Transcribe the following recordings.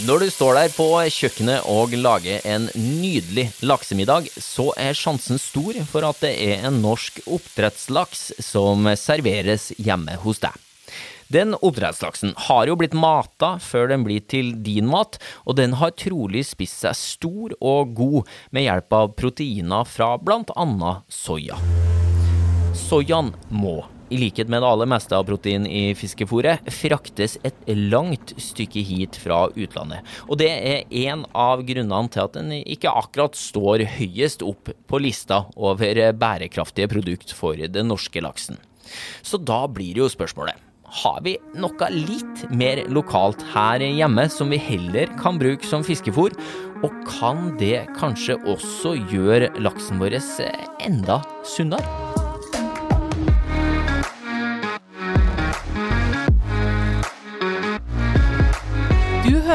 Når du står der på kjøkkenet og lager en nydelig laksemiddag, så er sjansen stor for at det er en norsk oppdrettslaks som serveres hjemme hos deg. Den oppdrettslaksen har jo blitt mata før den blir til din mat, og den har trolig spist seg stor og god med hjelp av proteiner fra blant annet soya. Soyaen må, i likhet med det aller meste av protein i fiskefôret, fraktes et langt stykke hit fra utlandet. Og det er en av grunnene til at den ikke akkurat står høyest opp på lista over bærekraftige produkt for den norske laksen. Så da blir jo spørsmålet har vi noe litt mer lokalt her hjemme som vi heller kan bruke som fiskefôr? Og kan det kanskje også gjøre laksen vår enda sunnere?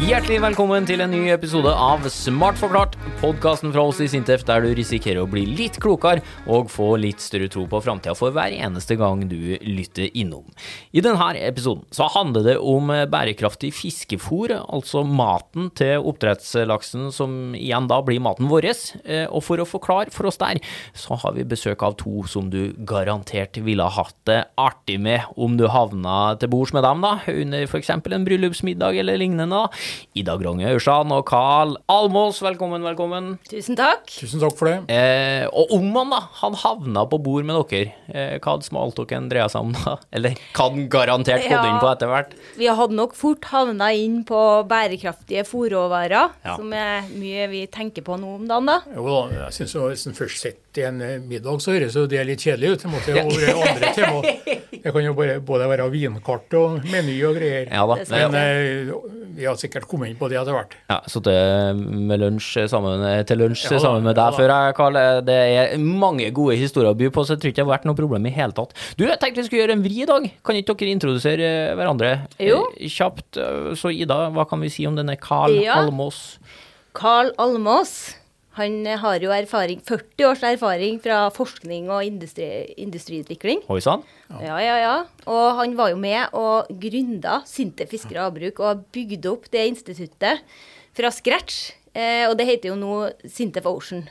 Hjertelig velkommen til en ny episode av Smart forklart, podkasten fra oss i Sintef der du risikerer å bli litt klokere og få litt større tro på framtida for hver eneste gang du lytter innom. I denne episoden så handler det om bærekraftig fiskefôr, altså maten til oppdrettslaksen som igjen da blir maten vår. Og for å forklare for oss der, så har vi besøk av to som du garantert ville ha hatt det artig med om du havna til bords med dem, da, under f.eks. en bryllupsmiddag eller lignende. da. Ida Gronge Aursan og Carl Almås, velkommen, velkommen. Tusen takk. Tusen takk for det. Eh, og om han da, han havna på bord med dere, eh, hva hadde smalltalken dreia seg om da? Eller hva han garantert gått Ja. inn på etter hvert? Vi hadde nok fort havna inn på bærekraftige fòrråvarer, Ja. som er mye vi tenker på nå om dagen, da. Jo da, jeg synes jo Hvis en først sitter i en eh, middag, så høres jo det litt kjedelig ut. Det måtte jo være andre tema. Det kan jo bare, både være vinkart og meny og greier. Ja da. Men eh, vi har sikkert kommet inn på det etter hvert. Ja, Sittet med lunsj sammen, til lunsj Ja sammen med deg før, Karl. Det er mange gode historier å by på, så jeg tror ikke det har vært noe problem i hele tatt. Du, jeg tenkte vi skulle gjøre en vri i dag. Kan ikke dere introdusere eh, hverandre Jo. eh, kjapt? Eh, Så Ida, hva kan vi si om denne Carl Ja. Almås? Carl Almås. Han har jo erfaring, 40 års erfaring fra forskning og industri, industriutvikling. Oi sann. Ja, ja, ja. Og han var jo med og gründa Sinte fiskere og havbruk og bygde opp det instituttet fra scratch. Eh, og det heter jo nå Sintef Ocean.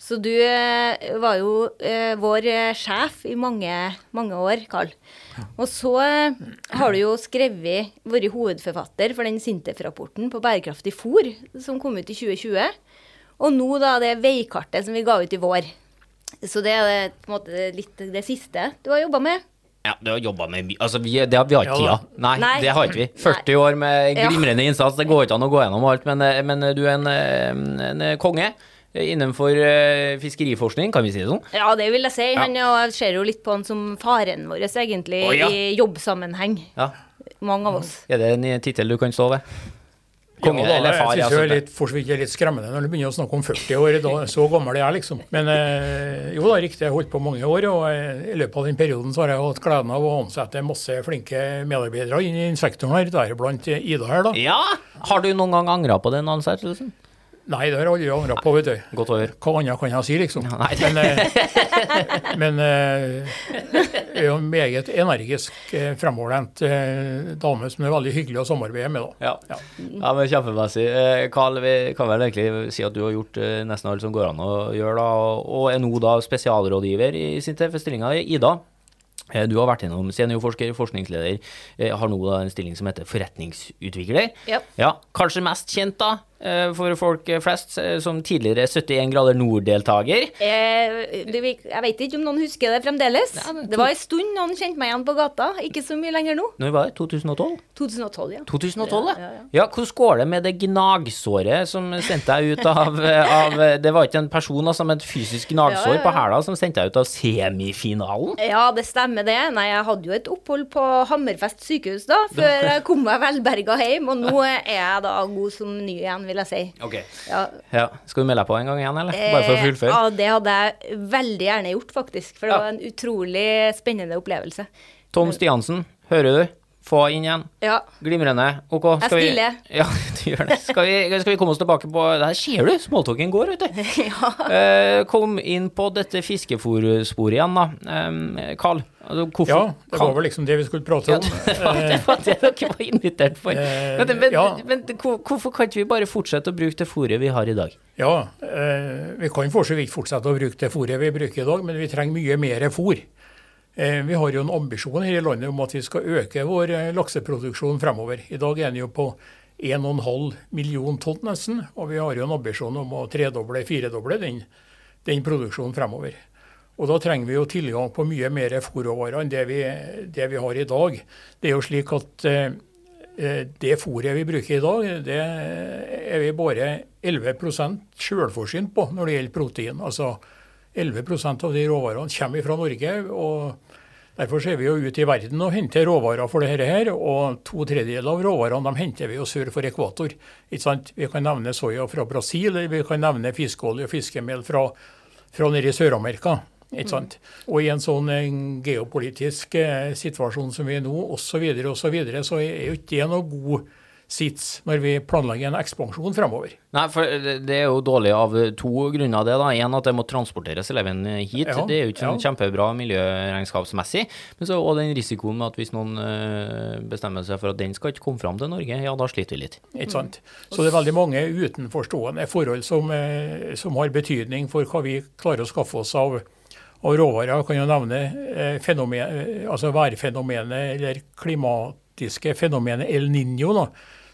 Så du eh, var jo eh, vår eh, sjef i mange, mange år, Karl. Og så eh, har du jo skrevet, vært hovedforfatter for den Sintef-rapporten på bærekraftig fôr, som kom ut i 2020. Og nå da det veikartet som vi ga ut i vår. Så det er på en måte litt det siste du har jobba med. Ja, du har jobba med mye Altså, vi, det, har- vi har ikke tida. Nei, Nei. det har ikke vi. 40 år med Ja. glimrende innsats. Det går ikke an å gå gjennom alt, men, eh, men du er en, eh, en konge innenfor eh, fiskeriforskning, kan vi si det sånn? Ja, det vil jeg si. Han og jeg ser jo litt på han som faren vår, egentlig, oh, ja. i jobbsammenheng. Ja. Mange av oss. Er det en tittel du kan stå ved? Konge Ja, da, eller far? Jeg syns jo det er litt, for er litt skremmende når du begynner å snakke om 40 år. Da, så gammel er jeg, liksom. Men eh, jo da, riktig. Jeg holdt på mange år. Og eh, i løpet av den perioden så har jeg hatt gleden av å ansette masse flinke medarbeidere inn i sektoren her, deriblant Ida her, da. Ja! Har du noen gang angra på den ansettelsen? Nei, det har jeg aldri angra på, vet du. Godt å høre. Hva annet kan jeg si, liksom? Nei. Men, eh, men eh, er jo en meget energisk, eh, fremoverlent dame som er veldig hyggelig å samarbeide med. da. Ja. ja, men kjempemessig. Eh, Carl, vi kan vel egentlig si at du har gjort nesten alt som går an å gjøre, da, og- er nå da spesialrådgiver i Sintef-stillinga i Ida. Eh, Du har vært innom seniorforsker, forskningsleder, har nå da en stilling som heter forretningsutvikler. Ja. Ja, kanskje mest kjent da, for folk flest, eh, som tidligere 71 grader nord-deltaker. Eh, jeg vet ikke om noen husker det fremdeles. Ja, Det var en stund noen kjente meg igjen på gata. Ikke så mye lenger nå. Når var det? 2012? 2012, ja. 2012, ja. Ja, hvordan går det med det gnagsåret som sendte deg ut av, av Det var ikke en person, altså, men et fysisk gnagsår på hæla som sendte deg ut av semifinalen? Ja, det stemmer det. Nei, jeg hadde jo et opphold på Hammerfest sykehus da, før jeg kom meg velberga hjem. Og nå er jeg da god som ny igjen, vil jeg si. Ok. Ja, Ja. Skal du melde deg på en gang igjen, eller? Bare for å Eh, fullføre? Ja, det hadde jeg veldig gjerne gjort, faktisk. For det Ja. var en utrolig spennende opplevelse. Tom Stiansen, hører du? Få inn igjen. Ja. Glimrende. Ok, skal vi stiller. Ja, du gjør det. Skal vi, skal vi komme oss tilbake på Der ser du, smalltalken går, vet du. Eh, kom inn på dette fiskefòrsporet igjen, da. Eh, Carl, altså, Ja, det var vel liksom det vi skulle prate om. Ja, det var det dere var invitert for. Eh, Men, men, ja. men hvorfor kan ikke vi bare fortsette å bruke det fôret vi har i dag? Ja, eh, vi kan for så vidt fortsette å bruke det fôret vi bruker i dag, men vi trenger mye mer fôr. Eh, vi har jo en ambisjon her i landet om at vi skal øke vår eh, lakseproduksjon fremover. I dag er den jo på 1,5 million tonn nesten, og vi har jo en ambisjon om å tredoble, firedoble den, den produksjonen fremover. Og da trenger vi jo tilgang på mye mer fôrråvarer enn det vi, det vi har i dag. Det er jo slik at eh, det fôret vi bruker i dag, det er vi bare 11% selvforsynt på når det gjelder protein. Altså 11% av de råvarene kommer fra Norge. og Derfor ser vi jo ut i verden og henter råvarer for dette her, og to tredjedeler av råvarene de henter vi jo sør for ekvator. Ikke sant? Vi kan nevne soya fra Brasil, eller vi kan nevne fiskeolje og fiskemel fra, fra nede i Sør-Amerika. Ikke sant? Og i en sånn eh, geopolitisk eh, situasjon som vi er nå, osv., så, videre, og så, videre, så er jo ikke det noe god sits når vi planlegger en ekspansjon fremover. Nei, for det er jo dårlig av to grunner, det. da. En at det må transporteres eleven hit. Ja, det er jo ikke ja. kjempebra miljøregnskapsmessig. Men så og den risikoen med at hvis noen eh, bestemmer seg for at den skal ikke komme fram til Norge, ja, da sliter vi litt. Ikke sant? Så det er veldig mange utenforstående forhold som, eh, som har betydning for hva vi klarer å skaffe oss av, og råvarer. Kan jo nevne eh, fenomen, altså værfenomenet eller klimatiske fenomenet El Niño. Da,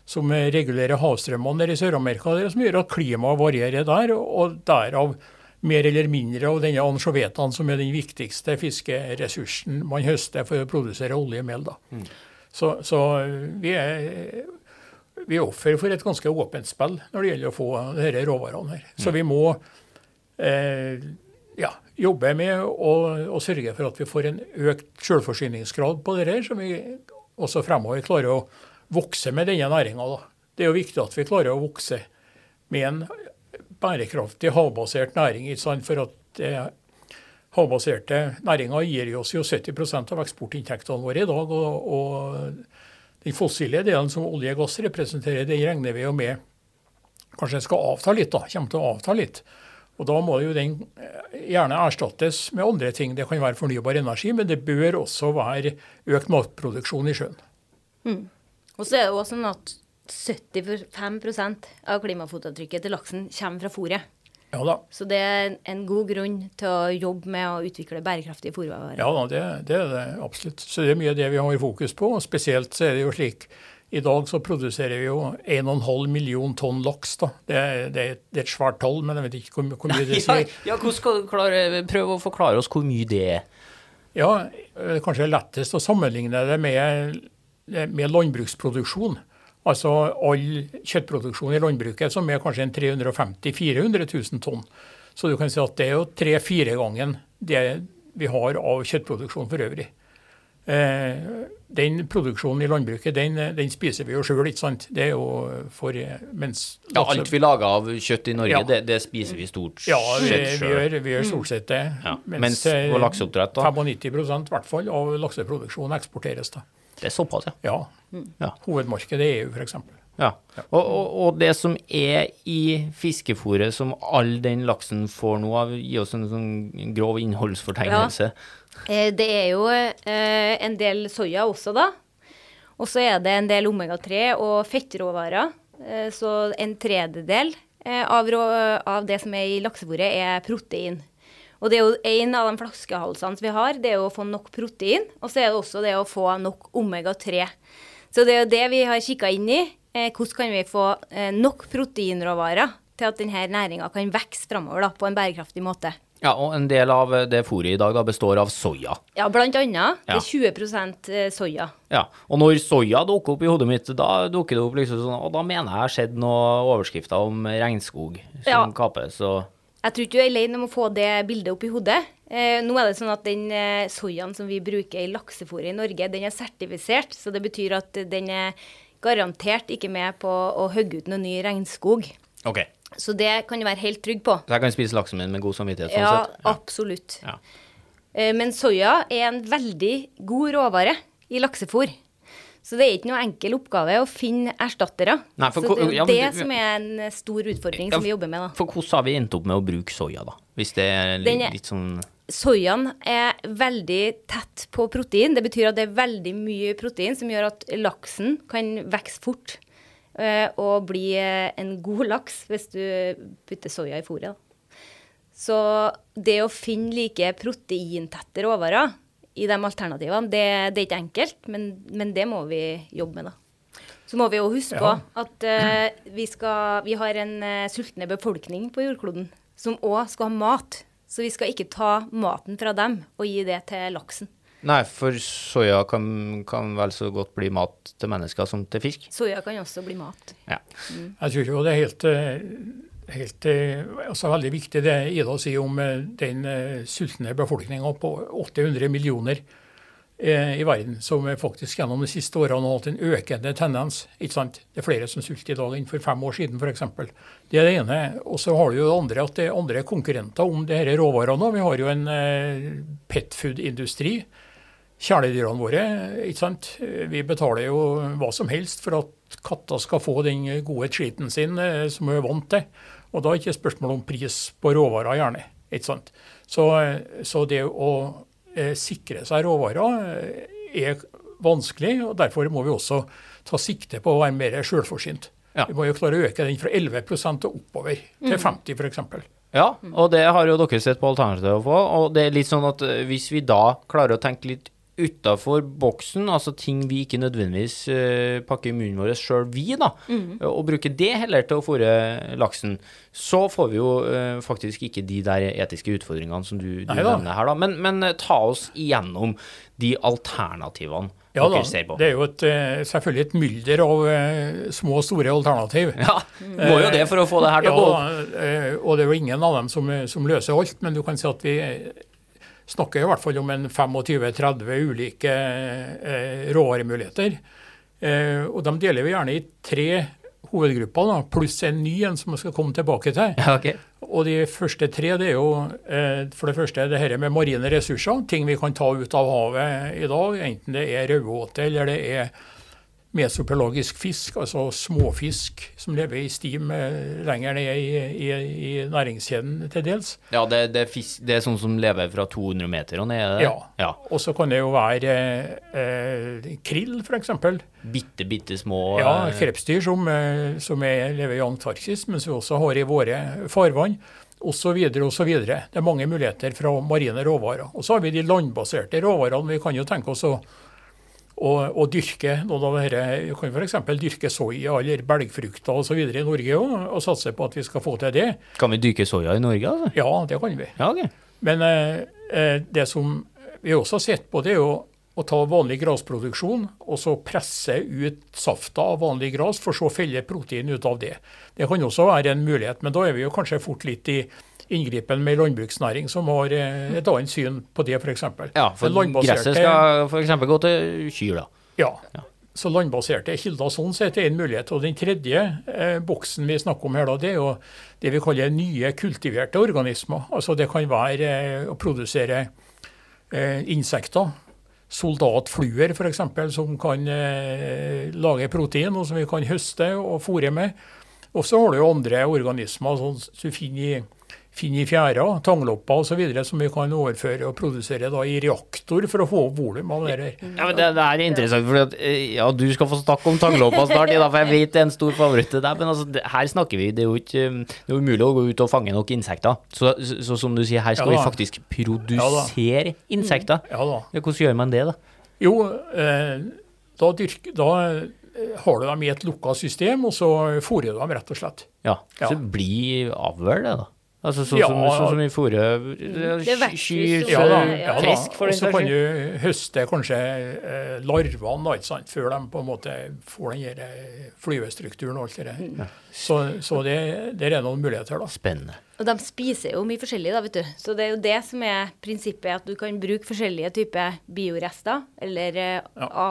som regulerer havstrømmene i Sør-Amerika, som gjør at klimaet varierer der. Og derav mer eller mindre av denne ansjovetaen, som er den viktigste fiskeressursen man høster for å produsere olje og mel. Da. Så, så vi er vi er offer for et ganske åpent spill når det gjelder å få disse råvarene her. Så vi må eh, ja, jobbe med å, å sørge for at vi får en økt selvforsyningsgrad på dette, så vi også fremover klarer å vokse med denne næringa. Det er jo viktig at vi klarer å vokse med en bærekraftig havbasert næring. For at eh, havbaserte næringer gir oss jo 70% av eksportinntektene våre i dag. og, og den fossile delen som olje og gass representerer, det regner vi jo med kanskje skal avta litt. da, kommer til å avta litt. Og Da må jo den eh, gjerne erstattes med andre ting. Det kan være fornybar energi, men det bør også være økt matproduksjon i sjøen. Og så er det også sånn at 75% av klimafotavtrykket til laksen kommer fra fôret. Ja da, Så det er en god grunn til å jobbe med å utvikle bærekraftige fôrvarer. ja, da det, det er det absolutt. Så det er mye det vi har fokus på. og Spesielt så er det jo slik i dag så produserer vi jo 1,5 million tonn laks. da. Det, er- det, er- det er et svært tall, men jeg vet ikke hvor, hvor mye det Ja, sier. ja, hvordan skal du klare, prøve å forklare oss hvor mye det er? Ja, eh, kanskje lettest å sammenligne det med, med landbruksproduksjon. Altså all kjøttproduksjon i landbruket, som er kanskje en 350 000-400 000 tonn. Så du kan si at det er jo tre-fire gangen det vi har av kjøttproduksjon for øvrig. Eh, den produksjonen i landbruket, den, den spiser vi jo sjøl, ikke sant. Det er jo for mens Ja, alt vi lager av kjøtt i Norge, Ja. det, det spiser vi stort ja, vi, sett vi, sjøl. gjør, vi gjør stort sett det. Ja, mens mens på lakseoppdrett da? 95 i hvert fall av lakseproduksjonen eksporteres. da. Det er såpass, ja. Ja. Ja. Hovedmarkedet er EU, f.eks. ja. Og, og, og det som er i fiskefôret som all den laksen får nå av, gi oss en sånn grov innholdsfortegnelse. Ja. Det er jo eh, en del soya også, da. Og så er det en del omega-3 og fettråvarer. Eh, Så en tredjedel eh, av, av det som er i laksefôret, er protein. Og det er jo en av de flaskehalsene vi har, det er jo å få nok protein. Og så er det også det å få nok omega-3. Så det er jo det vi har kikka inn i. Eh, hvordan kan vi få eh, nok proteinråvarer til at denne næringa kan vokse framover på en bærekraftig måte. Ja, og en del av det fôret i dag da består av soya. Ja, blant annet. Ja. Det er 20% soya. Ja, og når soya dukker opp i hodet mitt, da dukker det opp liksom sånn, og da mener jeg jeg har sett noen overskrifter om regnskog som Ja. kapes, og Jeg tror ikke du er alene om å få det bildet opp i hodet. Eh, nå er det sånn at den eh, soyaen som vi bruker i laksefôret i Norge, den er sertifisert. Så det betyr at den er garantert ikke med på å hogge ut noe ny regnskog. Ok, Så det kan du være helt trygg på. så jeg kan spise laksen min med god samvittighet sånn Ja, sett? absolutt. Ja. Eh, Men soya er en veldig god råvare i laksefôr. Så det er ikke noe enkel oppgave å finne erstattere. Nei, for så det er jo men det som er en stor utfordring Ja, som vi jobber med. da. For hvordan har vi endt opp med å bruke soya, da? Hvis det er litt, litt sånn Soyaen er veldig tett på protein. Det betyr at det er veldig mye protein som gjør at laksen kan vokse fort eh, og bli eh, en god laks hvis du putter soya i fôret. da. Så det å finne like proteintette råvarer i de alternativene, det, det er ikke enkelt, men, men det må vi jobbe med, da. Så må vi jo huske Ja. på at uh, vi, skal, vi har en uh, sultne befolkning på jordkloden som òg skal ha mat. Så vi skal ikke ta maten fra dem og gi det til laksen. Nei, for soya kan, kan vel så godt bli mat til mennesker som til fisk. Soya kan også bli mat. Ja. Jeg tror ikke det er helt, eh, helt eh, altså veldig viktig det Ida sier om eh, den eh, sultne befolkninga på 800 millioner i verden, som faktisk gjennom de siste årene har hatt en økende tendens. ikke sant? Det er flere som sulter i dag enn for fem år siden f.eks. Det er det ene. Og så har du jo det andre at det er andre konkurrenter om disse råvarene. Vi har jo en petfood-industri. Kjæledyrene våre, ikke sant. Vi betaler jo hva som helst for at katta skal få den gode treaten sin som vi er vant til. Og da er det ikke spørsmål om pris på råvarer, gjerne. ikke sant? Så, så det å eh, sikre seg råvarer eh, er vanskelig, og derfor må vi også ta sikte på å være mer selvforsynt. Ja. Vi må jo klare å øke den fra 11% og oppover til 50 f.eks. Ja, og det har jo dere sett på alternativet på. Og det er litt sånn at hvis vi da klarer å tenke litt utafor boksen, altså ting vi ikke nødvendigvis uh, pakker i munnen vår sjøl, vi, da, og bruker det heller til å fôre laksen, så får vi jo uh, faktisk ikke de der etiske utfordringene som du, du Nei nevner her, da. Men, men ta oss igjennom de alternativene Ja da, ser på. det er jo et, selvfølgelig et mylder av små og store alternativ. Ja, må jo det for å få det her til å gå opp. eh, og det er jo ingen av dem som, som løser alt, men du kan si at vi snakker i hvert fall om en 25-30 ulike eh, råvaremuligheter. Eh, og de deler vi gjerne i tre hovedgrupper, da, pluss en ny en som vi skal komme tilbake til. Okay. Og de første tre det er jo eh, for det første det her med marine ressurser. Ting vi kan ta ut av havet i dag, enten det er raudåte eller det er mesopelagisk fisk, altså småfisk som lever i stim eh, lenger ned i, i, i næringskjeden til dels. Ja, det, det, er fisk, det er sånn som lever fra 200 meter og ned? Ja. ja. Og så kan det jo være eh, krill, f.eks. Bitte, bitte små Ja, eh, krepsdyr som, eh, som er, lever i Antarktis, men som vi også har i våre farvann. Så videre. Det er mange muligheter fra marine råvarer. Og så har vi de landbaserte råvarene. Vi kan jo tenke oss å, å, og, dyrke noen av dette. Vi kan f.eks. dyrke soya eller belgfrukter osv. i Norge òg, og satse på at vi skal få til det. Kan vi dyrke soya i Norge, altså? Ja, det kan vi. Ja, okay. Men eh, eh, det som vi også har sett på, det er jo å ta vanlig grasproduksjon og så presse ut safta av vanlig gras, for så å felle protein ut av det. Det kan også være en mulighet, men da er vi jo kanskje fort litt i inngripen med landbruksnæring, som har eh, et annet syn på det, f.eks. Ja, for gresset skal f.eks. gå til kyr, da. Ja. Så landbaserte kilder sånn sett er en mulighet. Og den tredje eh, boksen vi snakker om her, da, det er jo det vi kaller nye kultiverte organismer. Altså det kan være eh, å produsere eh, insekter. Soldatfluer f.eks. som kan eh, lage protein, og som vi kan høste og fôre med. Og så har du jo andre organismer sånn som du finner i finner i fjæra, tanglopper osv. som vi kan overføre og produsere da i reaktor for å få opp volum av det her. Ja, men det, det er interessant, for at, eh, ja, du skal få snakke om tangloppa snart, ja, for jeg vet det er en stor favoritt til deg. Men altså, det, her snakker vi, det er jo ikke um, det er umulig å gå ut og fange nok insekter. Så, så, så som du sier, her skal Ja vi faktisk produsere insekter. Ja da. Hvordan gjør man det, da? Jo, eh, da, dyrker, da eh, har du dem i et lukka system, og så fôrer du dem rett og slett. Ja, Ja. Så blir avl, det, da? Altså sånn Ja. som, sånn som i fôrer Det vokser kyr, så- Ja da. Ja, ja, da. frisk, for Og skyld. så kan du høste kanskje eh, larvene, da, ikke sant? før de på en måte får den eh, flyvestrukturen og alt det der. Så, så det, det er noen muligheter, da. Spennende. Og de spiser jo mye forskjellig, da, vet du. Så det er jo det som er prinsippet, at du kan bruke forskjellige typer biorester eller ja.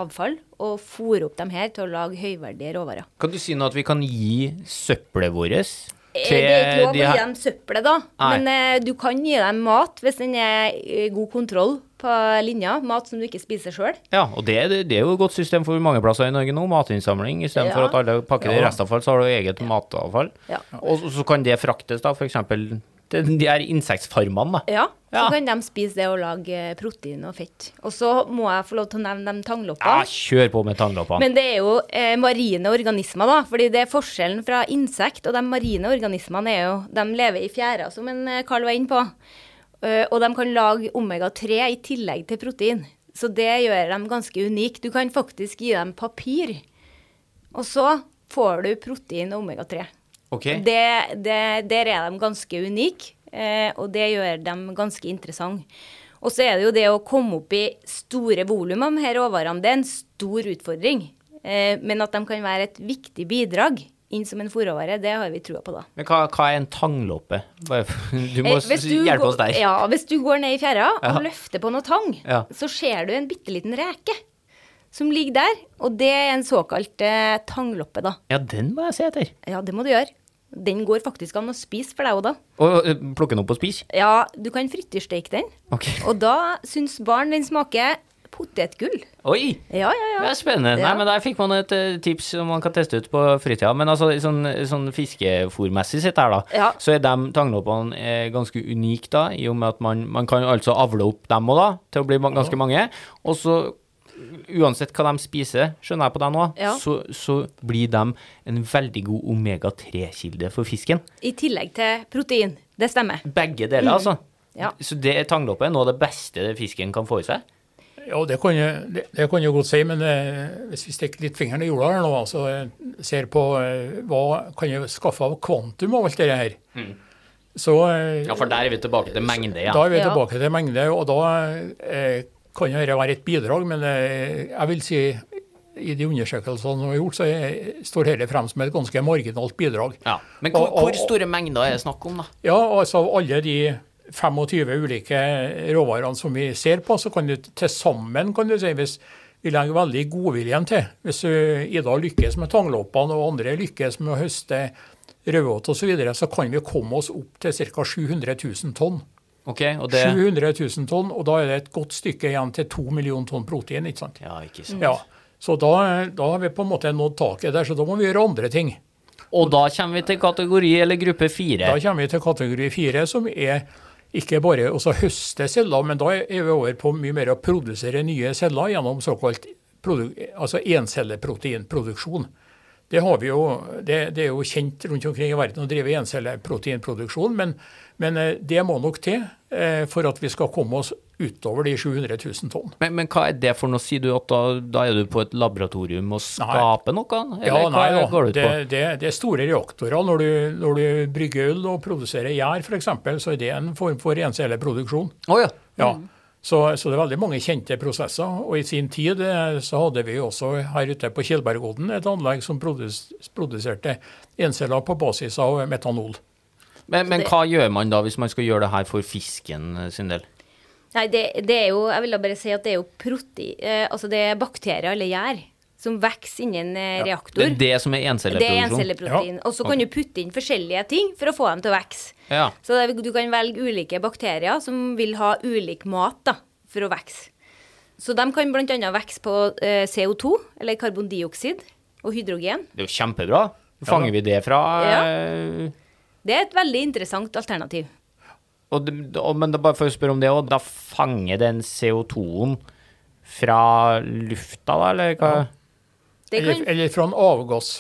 avfall, og fôre opp dem her til å lage høyverdige råvarer. Kan du si noe at vi kan gi søppelet vårt Eh, Det er ikke lov å gi dem søppelet, da. Nei. Men uh, du kan gi dem mat hvis den er i god kontroll på linja. Mat som du ikke spiser sjøl. Ja, og det, det, er jo et godt system for mange plasser i Norge nå, matinnsamling. Istedenfor Ja. at alle pakker det i restavfall, så har du eget matavfall. Ja. Og så- så kan det fraktes, da, f.eks. til de her insektfarmene, da. Ja, så Ja. kan de spise det og lage protein og fett. Og så må jeg få lov til å nevne de Ja, kjør på med tangloppene. Men det er jo eh, marine organismer, da. fordi det er forskjellen fra insekt og de marine organismene er jo De lever i fjæra, som en eh, Carl var inne på. Uh, og de kan lage omega-3 i tillegg til protein. Så det gjør dem ganske unike. Du kan faktisk gi dem papir, og så får du protein og omega-3. Ok. Det, det, der er de ganske unike, eh, og det gjør dem ganske interessante. Og så er det jo det å komme opp i store volum av disse råvarene, det er en stor utfordring. Eh, men at de kan være et viktig bidrag inn som en fòrråvare, det har vi trua på da. Men hva, hva er en tangloppe? Du må Eh, du hjelpe oss der. Ja, hvis du går ned i fjæra og løfter på noe tang, Ja. så ser du en bitte liten reke som ligger der. Og det er en såkalt eh, tangloppe, da. Ja, den må jeg se etter. Ja, det må du gjøre. Den går faktisk an å spise for deg òg, da. Og eh, plukke den opp og spise? Ja, du kan frityrsteke den. Ok. Og da syns barn den smaker potetgull. Oi! Ja, ja, ja. Det er spennende. Nei, men Der fikk man et eh, tips som man kan teste ut på fritida. Men altså, sånn, sånn fiskefôrmessig sett her, da, Ja. så er de tangloppene eh, ganske unike, da, i og med at man, man kan altså avle opp dem òg, da, til å bli ganske mange. Og så, uansett hva de spiser, skjønner jeg på deg nå, Ja. så, så blir de en veldig god omega-3-kilde for fisken. I tillegg til protein. Det stemmer. Begge deler, altså. Mm. Ja. Så det tangloppet er noe av det beste fisken kan få i seg. Ja, det kan jeg, det, det kan jeg godt si, men eh, hvis vi stikker litt fingeren i jorda her nå, altså eh, ser på eh, hva kan jeg skaffe av kvantum av alt det her, så eh, Ja, for der er vi tilbake til mengde ja. da er vi Ja. tilbake til mengde, og da eh, kan dette være et bidrag, men eh, jeg vil si i de undersøkelsene som er gjort, så jeg står dette frem som et ganske marginalt bidrag. Ja. Men hvor, Og- og- hvor store mengder er det snakk om, da? Ja, altså alle de 25 ulike råvarene som vi ser på, så kan du til sammen, kan du si, hvis vi legger veldig godviljen til, hvis Ida lykkes med tangloppene og andre lykkes med å høste rødåt osv., så, videre, så kan vi komme oss opp til ca. 700 000 tonn. Ok, og det 700 000 tonn, og da er det et godt stykke igjen til 2 millioner tonn protein. ikke sant? Ja, ikke sant. Ja, Så da, da har vi på en måte nådd taket der, så da må vi gjøre andre ting. Og da kommer vi til kategori eller gruppe fire. Da kommer vi til kategori fire, som er ikke bare å høste celler, men da er vi over på mye mer å produsere nye celler gjennom såkalt altså encelleproteinproduksjon. Det, har vi jo, det, det er jo kjent rundt omkring i verden å drive encelleproteinproduksjon, men, men eh, det må nok til eh, for at vi skal komme oss utover de 700 000 tonn. Men, men hva er det for noe? Sier du at da, da er du på et laboratorium og skaper noe? Eller Ja, nei hva går det ut på? det, det er store reaktorer. Når du, når du brygger øl og produserer gjær f.eks., så er det en form for encelleproduksjon. Oh, ja. Ja. Så, så det er veldig mange kjente prosesser. Og i sin tid eh, så hadde vi også her ute på Kjelbergodden et anlegg som produs, produserte enceller på basis av metanol. Men, men det- hva gjør man da hvis man skal gjøre det her for fisken eh, sin del? Nei, det, det er jo Jeg vil da bare si at det er jo protein eh, Altså det er bakterier eller gjær som vokser inni en eh, reaktor. Det er det som er Det er encelleprotein. Ja. Og så kan du putte inn forskjellige ting for å få dem til å vokse. Ja. Så det, du kan velge ulike bakterier som vil ha ulik mat da, for å vokse. Så de kan bl.a. vokse på eh, CO2, eller karbondioksid, og hydrogen. Det er jo kjempebra. Fanger vi det fra Ja. eh, Det er et veldig interessant alternativ. og, og, Men bare for å spørre om det òg, da fanger den CO2-en fra lufta, da, eller hva? Det Eller, kan, eller fra en avgass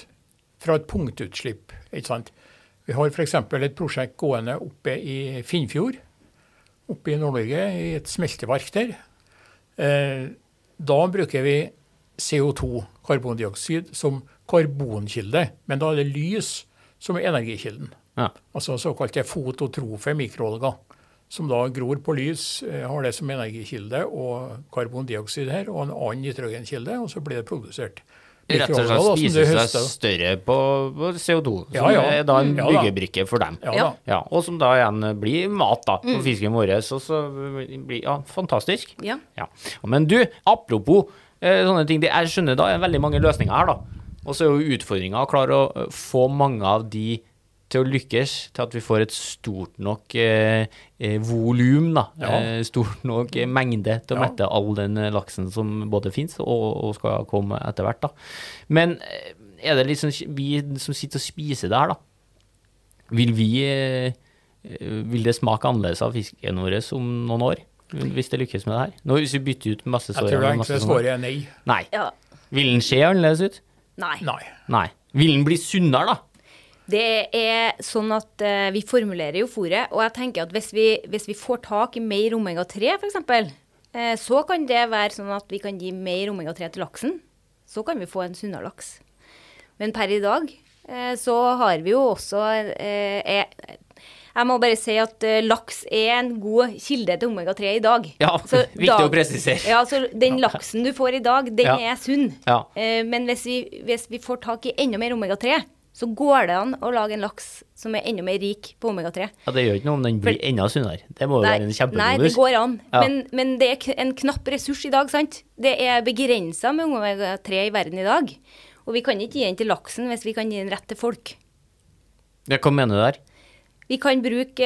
fra et punktutslipp. ikke sant? Vi har f.eks. et prosjekt gående oppe i Finnfjord, oppe i Nord-Norge, i et smelteverk der. Eh, da bruker vi CO2, karbondioksid, som karbonkilde. Men da er det lys som er energikilden. Ja. Altså såkalte fototrofe mikroalger, som da gror på lys, eh, har det som energikilde, og karbondioksid her, og en annen nitrogenkilde, og så blir det produsert. Rett og slett spiser spise seg større på, på CO2, som Ja, ja. er da en Ja, byggebrikke for dem. Ja, Ja. Ja, og som da igjen blir mat da, Mm. på fisken vår. Så, så blir, ja, fantastisk. ja. Ja. Men du, apropos eh, sånne ting, jeg skjønner da er veldig mange løsninger her, da. Og så er jo utfordringa å klare å eh, få mange av de til å lykkes, til at vi får et stort nok eh, eh, volum, da. Ja. Eh, stort nok eh, mengde til å Ja. mette all den laksen som både fins og, og skal komme etter hvert, da. Men er det liksom vi som sitter og spiser det her, da? Vil vi eh, Vil det smake annerledes av fisken vår om noen år? Hvis det lykkes med det her? Nå, hvis vi bytter ut masse Jeg soya tror det med masse enkle sånn- svaret er nei. Nei. Ja. Vil den se annerledes ut? Nei. Nei. Nei. Vil den bli sunnere, da? Det er sånn at uh, vi formulerer jo fôret, og jeg tenker at hvis vi, hvis vi får tak i mer omega-3 f.eks., uh, så kan det være sånn at vi kan gi mer omega-3 til laksen. Så kan vi få en sunnere laks. Men per i dag uh, så har vi jo også eh, er, Jeg må bare si at eh, laks er en god kilde til omega-3 i dag. Ja, Så viktig å presisere. Ja, så den laksen du får i dag, den Ja. er sunn. Ja. Eh, men hvis vi, hvis vi får tak i enda mer omega-3, så går det an å lage en laks som er enda mer rik på omega-3. Ja, Det gjør ikke noe om den blir enda sunnere. Det må jo være en nei, det går an. Ja. Men, men det er en knapp ressurs i dag, sant? Det er begrensa med omega-3 i verden i dag. Og vi kan ikke gi den til laksen hvis vi kan gi den rett til folk. Ja, Hva mener du der? Vi kan, bruke,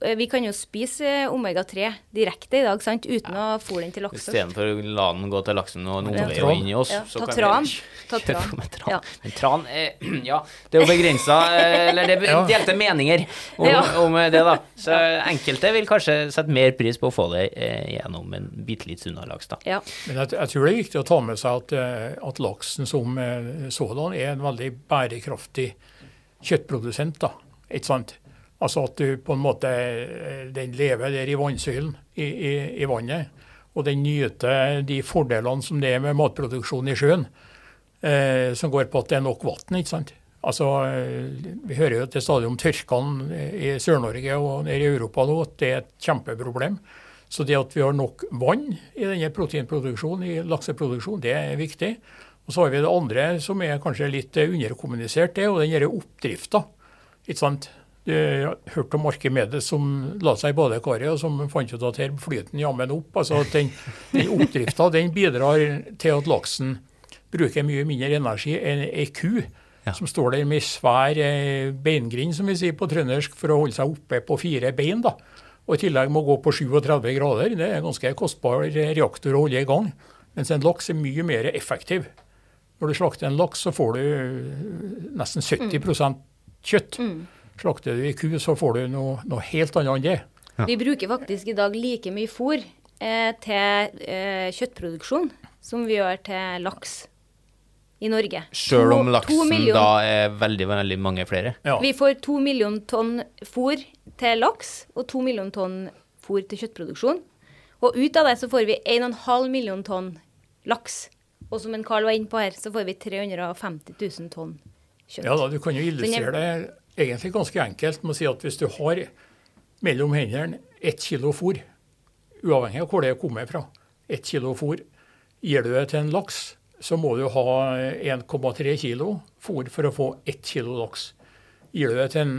eh, vi kan jo spise omega-3 direkte i dag, sant? uten å fôre den til laks. først. Istedenfor å la den gå til laksen og en Ja. omvei inn i oss. Ja, så ta kan tran. vi Ta tran. med tran. Ja. Men tran eh, Ja, det er jo begrensa Eller det er delte meninger om, om det, da. Så enkelte vil kanskje sette mer pris på å få det eh, gjennom en bitte litt sunnere laks, da. Ja. Men jeg, jeg tror det er viktig å ta med seg at, eh, at laksen som eh, sådan er en veldig bærekraftig kjøttprodusent. da, ikke sant? Altså at du på en måte, eh, den lever der i vannsøylen i, i, i vannet, og den nyter de fordelene som det er med matproduksjon i sjøen, eh, som går på at det er nok vann. ikke sant? Altså, eh, Vi hører jo til stadig om tørkene i Sør-Norge og nede i Europa nå, at det er et kjempeproblem. Så det at vi har nok vann i denne proteinproduksjonen, i lakseproduksjonen, det er viktig. Og så har vi det andre som er kanskje litt underkommunisert, det er jo den oppdrifta. Ikke sant? Du har om Arkimedes som la seg i badekaret, og som fant ut at her flyter den jammen opp. Altså at Den, den oppdrifta den bidrar til at laksen bruker mye mindre energi enn ei ku. Ja. Som står der med svær eh, beingrind, som vi sier på trøndersk, for å holde seg oppe på fire bein. da. Og i tillegg må gå på 37 grader. Det er en ganske kostbar reaktor å holde i gang. Mens en laks er mye mer effektiv. Når du slakter en laks, så får du nesten 70% kjøtt. Slakter du ei ku, så får du noe, noe helt annet enn det. Vi bruker faktisk i dag like mye fôr eh, til eh, kjøttproduksjon som vi gjør til laks i Norge. Sjøl om laksen da er veldig, veldig mange flere. Ja. Vi får to millioner tonn fôr til laks og to millioner tonn fôr til kjøttproduksjon. Og ut av det så får vi 1,5 million tonn laks. Og som en Carl var inne på her, så får vi 350 000 tonn kjøtt. Ja da, Du kan jo illustrere det egentlig ganske enkelt med å si at hvis du har mellom hendene ett kilo fôr, uavhengig av hvor det kommer fra, ett kilo fôr, gir du det til en laks, så må du ha 1,3 kilo fôr for å få ett kilo laks. Gir du det til en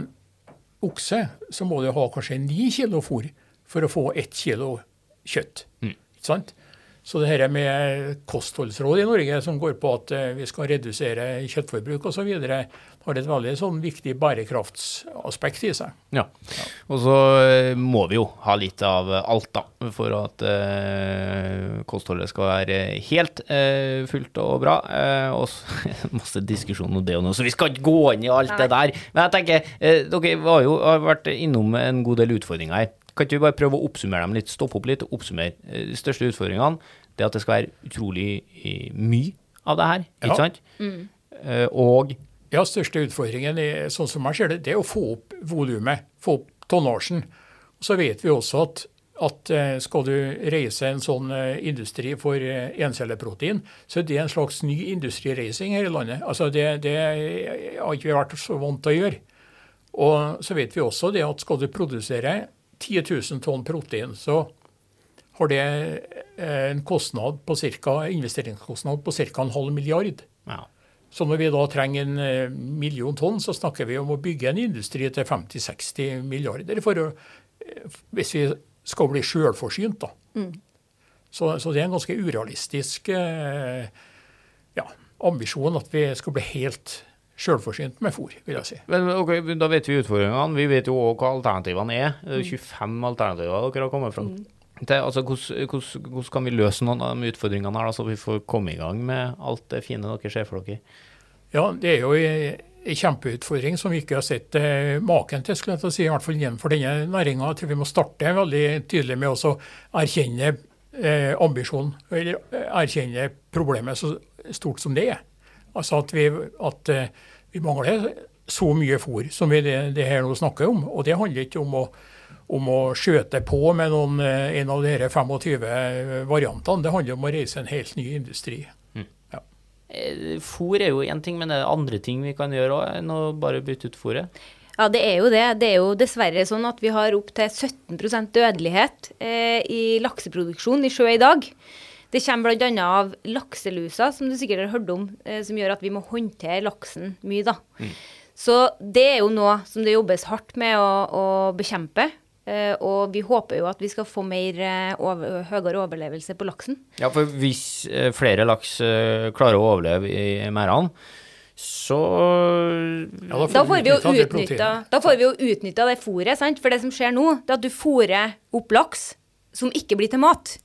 okse, så må du ha kanskje 9 kilo fôr for å få ett kilo kjøtt. Ikke sant? Så det her med kostholdsråd i Norge som går på at eh, vi skal redusere kjøttforbruk osv., har et veldig sånn viktig bærekraftsaspekt i seg. Ja. Og så eh, må vi jo ha litt av alt, da, for at eh, kostholdet skal være helt eh, fullt og bra. Eh, og så masse diskusjon om det og noe, så vi skal ikke gå inn i alt det der. Men jeg tenker, eh, dere var jo, har vært innom en god del utfordringer her. Kan ikke vi bare prøve å oppsummere dem litt, stoppe opp litt og oppsummere eh, de største utfordringene? Det at det skal være utrolig eh, mye av det her, ikke Ja. sant? Mm. og Ja, største utfordringen er, sånn som jeg ser det, det er å få opp volumet, få opp tonnasjen. Og Så vet vi også at, at eh, skal du reise en sånn eh, industri for eh, encelleprotein, så er det en slags ny industrireising her i landet. Altså det, det har ikke vi vært så vant til å gjøre. Og så vet vi også det at skal du produsere 10 000 tonn protein, så har det eh, en kostnad på cirka, investeringskostnad på ca. en halv milliard. ja. Så når vi da trenger en eh, million tonn, så snakker vi om å bygge en industri til 50-60 milliarder for å, eh, hvis vi skal bli sjølforsynt. Mm. Så, så det er en ganske urealistisk ja, ambisjon at vi skal bli helt sjølforsynt med fôr, vil jeg si. Men ok, Da vet vi utfordringene. Vi vet jo òg hva alternativene er. Det er 25 alternativer dere har kommet fram til. Altså, hvordan, hvordan, hvordan kan vi løse noen av de utfordringene her, da, så vi får komme i gang med alt det fine dere ser for dere? Ja, det er jo en kjempeutfordring som vi ikke har sett eh, maken til, skulle jeg til å si, i hvert fall innenfor denne næringa. Jeg tror vi må starte veldig tydelig med å erkjenne eh, ambisjonen, eller eh, erkjenne problemet så stort som det er. Altså at vi, at, eh, vi mangler så mye fôr som vi det, det her nå snakker om. Og det handler ikke om å om å skjøte på med noen, eh, en av de 25 variantene. Det handler om å reise en helt ny industri. Mm. Ja. Eh, fôr er jo én ting, men det er andre ting vi kan gjøre òg enn å bare bytte ut fôret? Ja, det er jo det. Det er jo dessverre sånn at vi har opptil 17 dødelighet eh, i lakseproduksjon i sjø i dag. Det kommer bl.a. av lakselusa, som du sikkert har hørt om, eh, som gjør at vi må håndtere laksen mye. da. Mm. Så det er jo noe som det jobbes hardt med å, å bekjempe. Uh, og vi håper jo at vi skal få mer, uh, over, høyere overlevelse på laksen. Ja, for hvis uh, flere laks klarer å overleve i merdene, så ja, da, får da, får vi jo utnytta, da får vi jo utnytta det fôret. Sant? For det som skjer nå, det er at du fôrer opp laks som ikke blir til mat.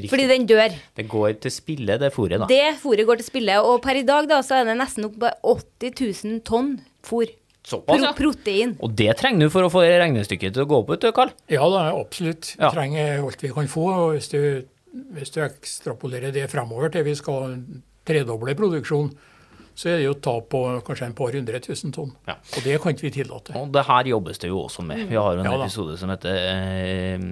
Riktig. Fordi den dør. Det går til spille, det fôret, da. Det fôret går til spille. Og per i dag da, så er det nesten opp på 80 000 tonn fôr. Såpass, ja. Protein. Og det trenger du for å få regnestykket til å gå opp, Karl? Ja, da, absolutt. Vi ja. trenger alt vi kan få. og hvis du, hvis du ekstrapolerer det fremover til vi skal tredoble produksjonen, så er det jo et tap på kanskje en par hundre tusen tonn. Ja. Og det kan ikke vi tillate. Og det her jobbes det jo også med. Vi har jo en ja, episode som heter eh,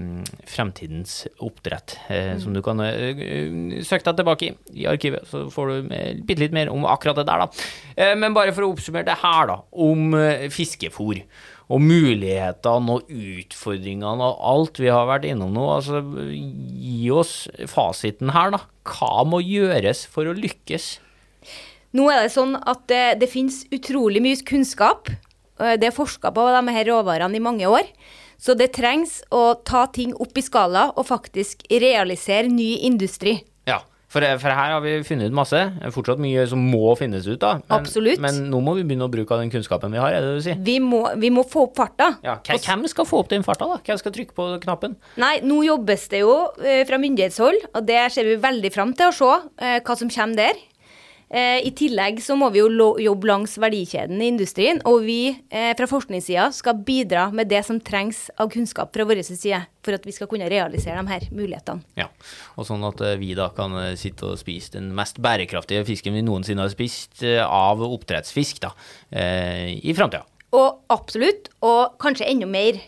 'Fremtidens oppdrett', eh, mm. som du kan eh, søke deg tilbake i i arkivet. Så får du bitte litt mer om akkurat det der, da. Eh, men bare for å oppsummere det her, da, om eh, fiskefôr og mulighetene og utfordringene og alt vi har vært innom nå. Altså, gi oss fasiten her, da. Hva må gjøres for å lykkes? Nå er det sånn at det, det finnes utrolig mye kunnskap. Eh, det er forska på de her råvarene i mange år. Så det trengs å ta ting opp i skala og faktisk realisere ny industri. Ja, for, for her har vi funnet ut masse. Fortsatt mye som må finnes ut. da. Men, Absolutt. Men nå må vi begynne å bruke av den kunnskapen vi har, er det du sier? Vi må, vi må få opp farta. Ja, hvem skal få opp den farta, da? Hvem skal trykke på knappen? Nei, nå jobbes det jo eh, fra myndighetshold, og det ser vi veldig fram til å se eh, hva som kommer der. Eh, I tillegg så må vi jo jobbe langs verdikjeden i industrien, og vi eh, fra forskningssida skal bidra med det som trengs av kunnskap fra vår side, for at vi skal kunne realisere de her mulighetene. Ja, og sånn at eh, vi da kan sitte og spise den mest bærekraftige fisken vi noensinne har spist av oppdrettsfisk da, i framtida. Og absolutt, og kanskje enda mer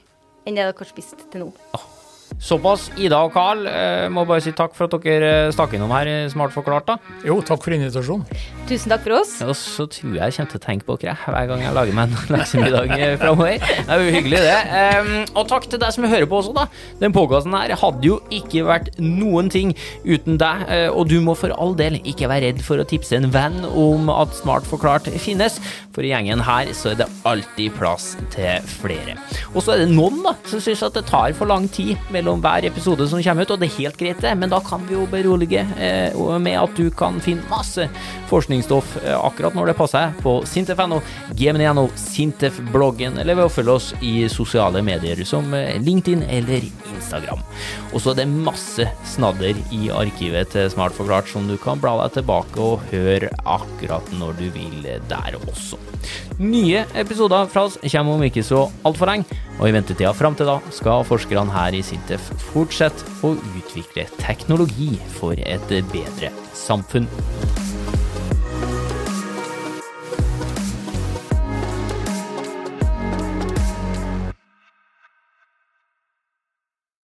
enn det dere har spist til nå. Oh. Såpass. Ida og Carl, eh, må bare si takk for at dere eh, stakk innom her i Smart forklart. da. Jo, takk for invitasjonen. Tusen takk for oss. Og så tror jeg jeg kommer til å tenke på dere hver gang jeg lager meg en leksemiddag eh, framover. Det er jo hyggelig, det. Og takk til deg som hører på også, da. Den podkasten her hadde jo ikke vært noen ting uten deg, og du må for all del ikke være redd for å tipse en venn om at Smart forklart finnes, for i gjengen her så er det alltid plass til flere. Og så er det noen da, som syns at det tar for lang tid mellom mellom hver episode som kommer ut, og det er helt greit, det, men da kan vi jo berolige eh, med at du kan finne masse forskningsstoff eh, akkurat når det passer på sintef.no, gmn.no, Sintef-bloggen, eller ved å følge oss i sosiale medier som eh, LinkedIn eller Instagram. Og så er det masse snadder i arkivet til Smart forklart som du kan bla deg tilbake og høre akkurat når du vil der også. Nye episoder fra oss kommer om ikke så altfor lenge, og i ventetida fram til da skal forskerne her i Sintef fortsette å utvikle teknologi for et bedre samfunn.